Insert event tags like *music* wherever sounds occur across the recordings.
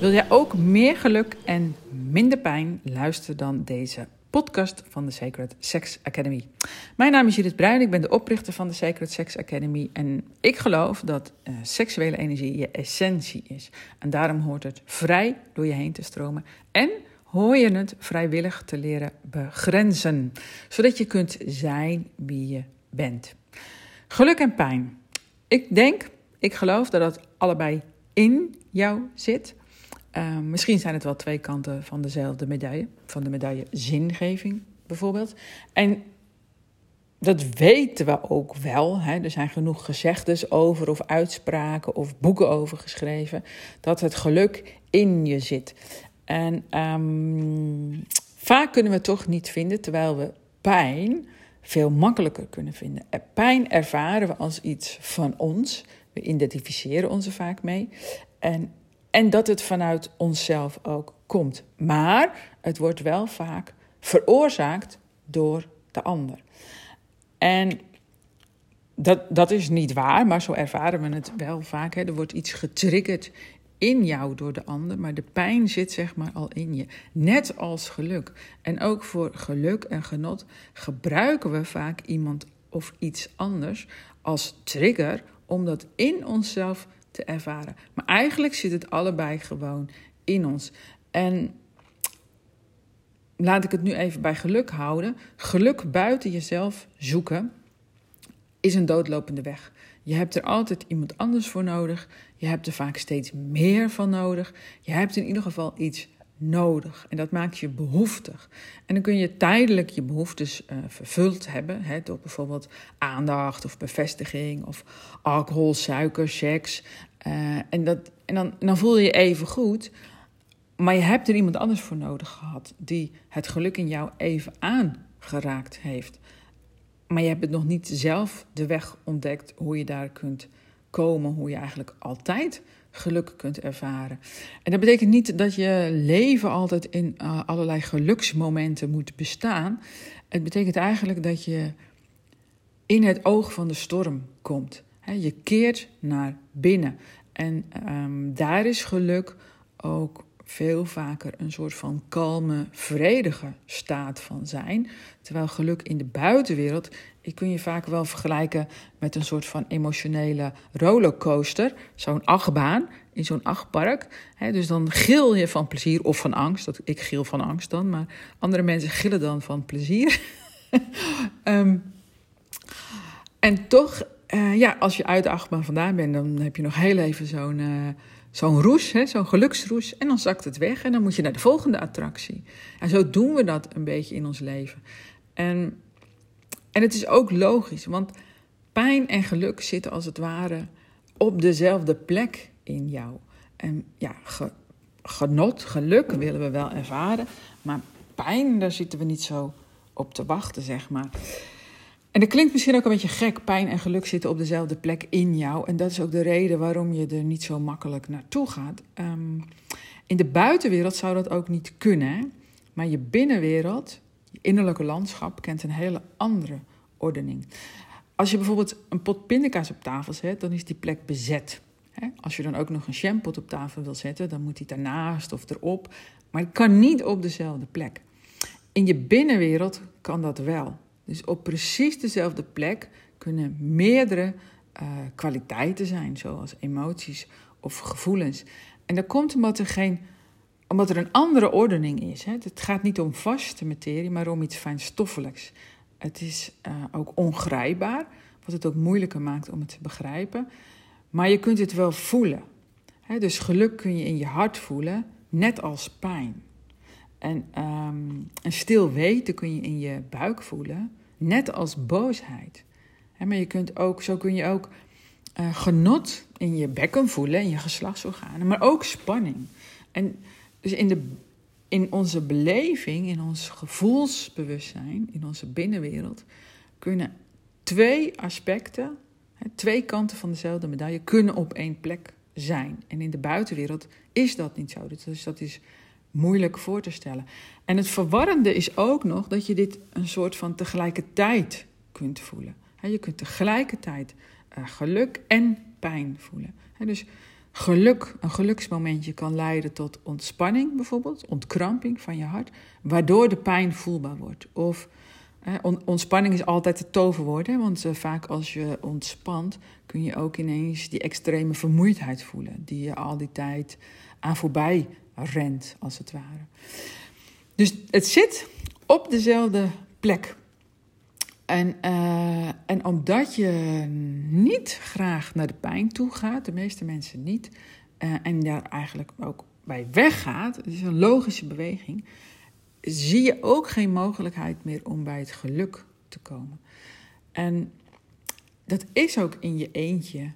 Wil jij ook meer geluk en minder pijn? Luister dan deze podcast van de Sacred Sex Academy. Mijn naam is Judith Bruin, ik ben de oprichter van de Sacred Sex Academy en ik geloof dat uh, seksuele energie je essentie is. En daarom hoort het vrij door je heen te stromen en hoor je het vrijwillig te leren begrenzen, zodat je kunt zijn wie je bent. Geluk en pijn. Ik denk, ik geloof dat dat allebei in jou zit. Uh, misschien zijn het wel twee kanten van dezelfde medaille, van de medaille zingeving bijvoorbeeld. En dat weten we ook wel. Hè. Er zijn genoeg gezegdes over, of uitspraken, of boeken over geschreven, dat het geluk in je zit. En um, vaak kunnen we het toch niet vinden, terwijl we pijn veel makkelijker kunnen vinden. Pijn ervaren we als iets van ons. We identificeren ons er vaak mee. En en dat het vanuit onszelf ook komt. Maar het wordt wel vaak veroorzaakt door de ander. En dat, dat is niet waar, maar zo ervaren we het wel vaak. Hè. Er wordt iets getriggerd in jou door de ander, maar de pijn zit zeg maar al in je. Net als geluk. En ook voor geluk en genot gebruiken we vaak iemand of iets anders als trigger om dat in onszelf te ervaren. Maar eigenlijk zit het allebei gewoon in ons. En laat ik het nu even bij geluk houden. Geluk buiten jezelf zoeken is een doodlopende weg. Je hebt er altijd iemand anders voor nodig. Je hebt er vaak steeds meer van nodig. Je hebt in ieder geval iets nodig. En dat maakt je behoeftig. En dan kun je tijdelijk je behoeftes uh, vervuld hebben. Hè, door bijvoorbeeld aandacht of bevestiging of alcohol, suiker, seks. Uh, en dat, en dan, dan voel je je even goed. Maar je hebt er iemand anders voor nodig gehad. Die het geluk in jou even aangeraakt heeft. Maar je hebt het nog niet zelf de weg ontdekt hoe je daar kunt komen. Hoe je eigenlijk altijd geluk kunt ervaren. En dat betekent niet dat je leven altijd in uh, allerlei geluksmomenten moet bestaan. Het betekent eigenlijk dat je in het oog van de storm komt. je keert naar binnen. En um, daar is geluk ook veel vaker een soort van kalme, vredige staat van zijn. Terwijl geluk in de buitenwereld, ik kun je vaak wel vergelijken met een soort van emotionele rollercoaster. Zo'n achtbaan in zo'n achtpark. dus dan gil je van plezier of van angst. Dat, ik gil van angst dan, maar andere mensen gillen dan van plezier. um, *laughs* en toch, uh, ja, als je uit de achtbaan vandaan bent, dan heb je nog heel even zo'n... Uh, zo'n roes, zo'n geluksroes, en dan zakt het weg en dan moet je naar de volgende attractie. En zo doen we dat een beetje in ons leven. En, en het is ook logisch, want pijn en geluk zitten als het ware op dezelfde plek in jou. En ja, genot, geluk willen we wel ervaren, maar pijn, daar zitten we niet zo op te wachten, zeg maar. En dat klinkt misschien ook een beetje gek. Pijn en geluk zitten op dezelfde plek in jou. En dat is ook de reden waarom je er niet zo makkelijk naartoe gaat. Um, in de buitenwereld zou dat ook niet kunnen. Maar je binnenwereld, je innerlijke landschap, kent een hele andere ordening. Als je bijvoorbeeld een pot pindakaas op tafel zet, dan is die plek bezet. Als je dan ook nog een jampot op tafel wil zetten, dan moet die daarnaast of erop. Maar het kan niet op dezelfde plek. In je binnenwereld kan dat wel. Dus op precies dezelfde plek kunnen meerdere uh, kwaliteiten zijn, zoals emoties of gevoelens. En dat komt omdat er, geen, omdat er een andere ordening is. Hè. Het gaat niet om vaste materie, maar om iets fijnstoffelijks. Het is uh, ook ongrijpbaar, wat het ook moeilijker maakt om het te begrijpen. Maar je kunt het wel voelen. Hè. Dus geluk kun je in je hart voelen, net als pijn. En um, een stil weten kun je in je buik voelen, net als boosheid. maar je kunt ook, zo kun je ook uh, genot in je bekken voelen, in je geslachtsorganen, maar ook spanning. En dus in, de, in onze beleving, in ons gevoelsbewustzijn, in onze binnenwereld, kunnen twee aspecten, twee kanten van dezelfde medaille, kunnen op één plek zijn. En in de buitenwereld is dat niet zo. Dus dat is moeilijk voor te stellen. En het verwarrende is ook nog dat je dit een soort van tegelijkertijd kunt voelen. Je kunt tegelijkertijd uh, geluk en pijn voelen. Dus geluk, een geluksmomentje kan leiden tot ontspanning bijvoorbeeld, ontkramping van je hart, waardoor de pijn voelbaar wordt. Of ontspanning is altijd het toverwoord, want uh, vaak als je ontspant kun je ook ineens die extreme vermoeidheid voelen, die je al die tijd aan voorbij rent, als het ware. Dus het zit op dezelfde plek. En, uh, en omdat je niet graag naar de pijn toe gaat, de meeste mensen niet, uh, en daar eigenlijk ook bij weggaat, het is een logische beweging, zie je ook geen mogelijkheid meer om bij het geluk te komen. En dat is ook in je eentje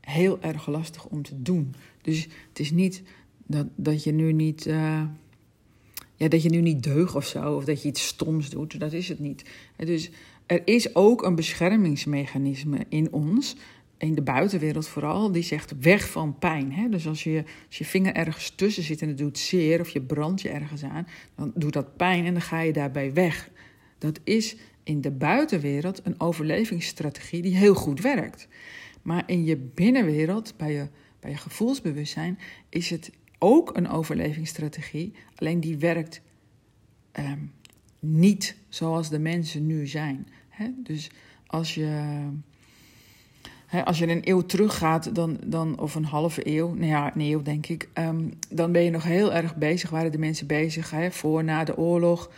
heel erg lastig om te doen. Dus het is niet dat, dat je nu niet. Uh, ja, dat je nu niet deugt of zo, of dat je iets stoms doet. Dat is het niet. Dus er is ook een beschermingsmechanisme in ons, in de buitenwereld vooral, die zegt weg van pijn. Hè? Dus als je, als je vinger ergens tussen zit en het doet zeer, of je brandt je ergens aan, dan doet dat pijn en dan ga je daarbij weg. Dat is in de buitenwereld een overlevingsstrategie die heel goed werkt. Maar in je binnenwereld, bij je, bij je gevoelsbewustzijn, is het ook een overlevingsstrategie, alleen die werkt ehm, niet zoals de mensen nu zijn. Hè? Dus als je, als je een eeuw teruggaat, dan, dan, of een halve eeuw, nou ja, een eeuw denk ik, ehm, dan ben je nog heel erg bezig. Waren de mensen bezig hè, voor, na de oorlog,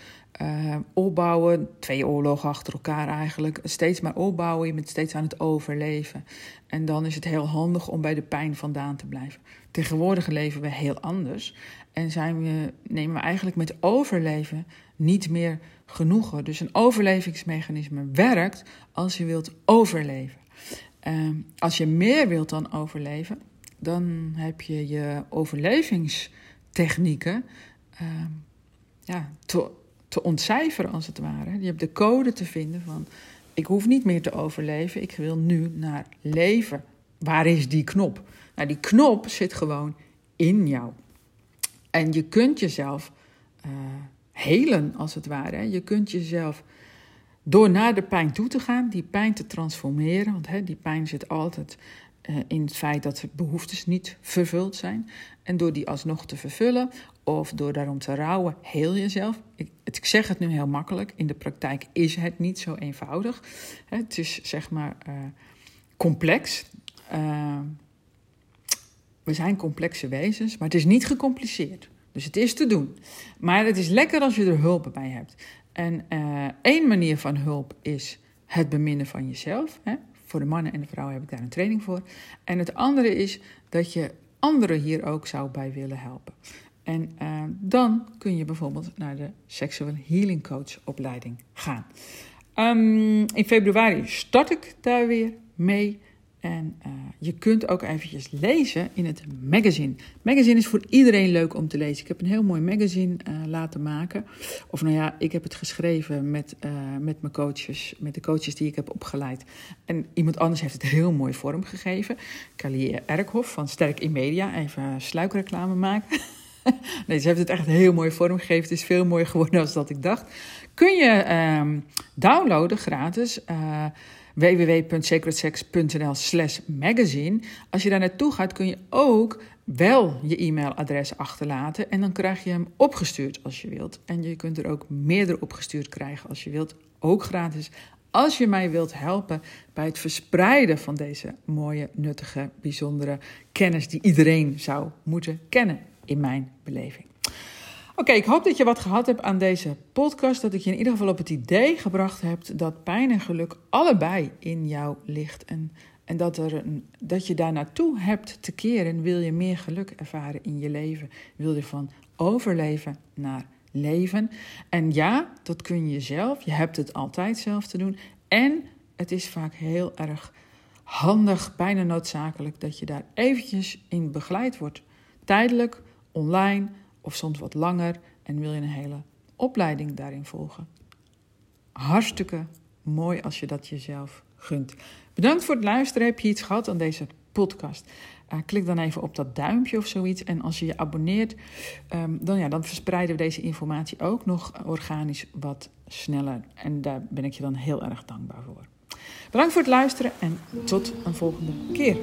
uh, opbouwen, twee oorlogen achter elkaar eigenlijk, steeds maar opbouwen, je bent steeds aan het overleven. En dan is het heel handig om bij de pijn vandaan te blijven. Tegenwoordig leven we heel anders en zijn we, nemen we eigenlijk met overleven niet meer genoegen. Dus een overlevingsmechanisme werkt als je wilt overleven. Uh, als je meer wilt dan overleven, dan heb je je overlevingstechnieken uh, ja, te, ontcijferen als het ware. Je hebt de code te vinden van ik hoef niet meer te overleven, ik wil nu naar leven. Waar is die knop? Nou, die knop zit gewoon in jou. En je kunt jezelf uh, helen, als het ware. Je kunt jezelf door naar de pijn toe te gaan, die pijn te transformeren. Want hè, die pijn zit altijd uh, in het feit dat behoeftes niet vervuld zijn. En door die alsnog te vervullen of door daarom te rouwen, heel jezelf. Ik, ik zeg het nu heel makkelijk. In de praktijk is het niet zo eenvoudig. Het is zeg maar uh, complex. Uh, we zijn complexe wezens, maar het is niet gecompliceerd. Dus het is te doen. Maar het is lekker als je er hulp bij hebt. En uh, één manier van hulp is het beminnen van jezelf. Hè? Voor de mannen en de vrouwen heb ik daar een training voor. En het andere is dat je anderen hier ook zou bij willen helpen. En uh, dan kun je bijvoorbeeld naar de Sexual Healing Coach opleiding gaan. Um, in februari start ik daar weer mee. En uh, je kunt ook eventjes lezen in het magazine. Magazine is voor iedereen leuk om te lezen. Ik heb een heel mooi magazine uh, laten maken. Of nou ja, ik heb het geschreven met, uh, met mijn coaches, met de coaches die ik heb opgeleid. En iemand anders heeft het heel mooi vormgegeven. Kalie Erkhoff van Sterk in Media. Even sluikreclame maken. *laughs* nee, ze heeft het echt heel mooi vormgegeven. Het is veel mooier geworden dan dat ik dacht. Kun je um, downloaden gratis www.sacredsex.nl slash magazine. Als je daar naartoe gaat kun je ook wel je e-mailadres achterlaten. En dan krijg je hem opgestuurd als je wilt. En je kunt er ook meerdere opgestuurd krijgen als je wilt. Ook gratis. Als je mij wilt helpen bij het verspreiden van deze mooie, nuttige, bijzondere kennis die iedereen zou moeten kennen in mijn beleving. Oké, ik hoop dat je wat gehad hebt aan deze podcast. Dat ik je in ieder geval op het idee gebracht heb dat pijn en geluk allebei in jou ligt. En, en dat, er een, dat je daar naartoe hebt te keren. Wil je meer geluk ervaren in je leven? Wil je van overleven naar leven? En ja, dat kun je zelf. Je hebt het altijd zelf te doen. En het is vaak heel erg handig, bijna noodzakelijk, dat je daar eventjes in begeleid wordt. Tijdelijk online of soms wat langer en wil je een hele opleiding daarin volgen. Hartstikke mooi als je dat jezelf gunt. Bedankt voor het luisteren. Heb je iets gehad aan deze podcast? Uh, klik dan even op dat duimpje of zoiets. En als je je abonneert, um, dan, ja, dan verspreiden we deze informatie ook nog organisch wat sneller. En daar ben ik je dan heel erg dankbaar voor. Bedankt voor het luisteren en tot een volgende keer.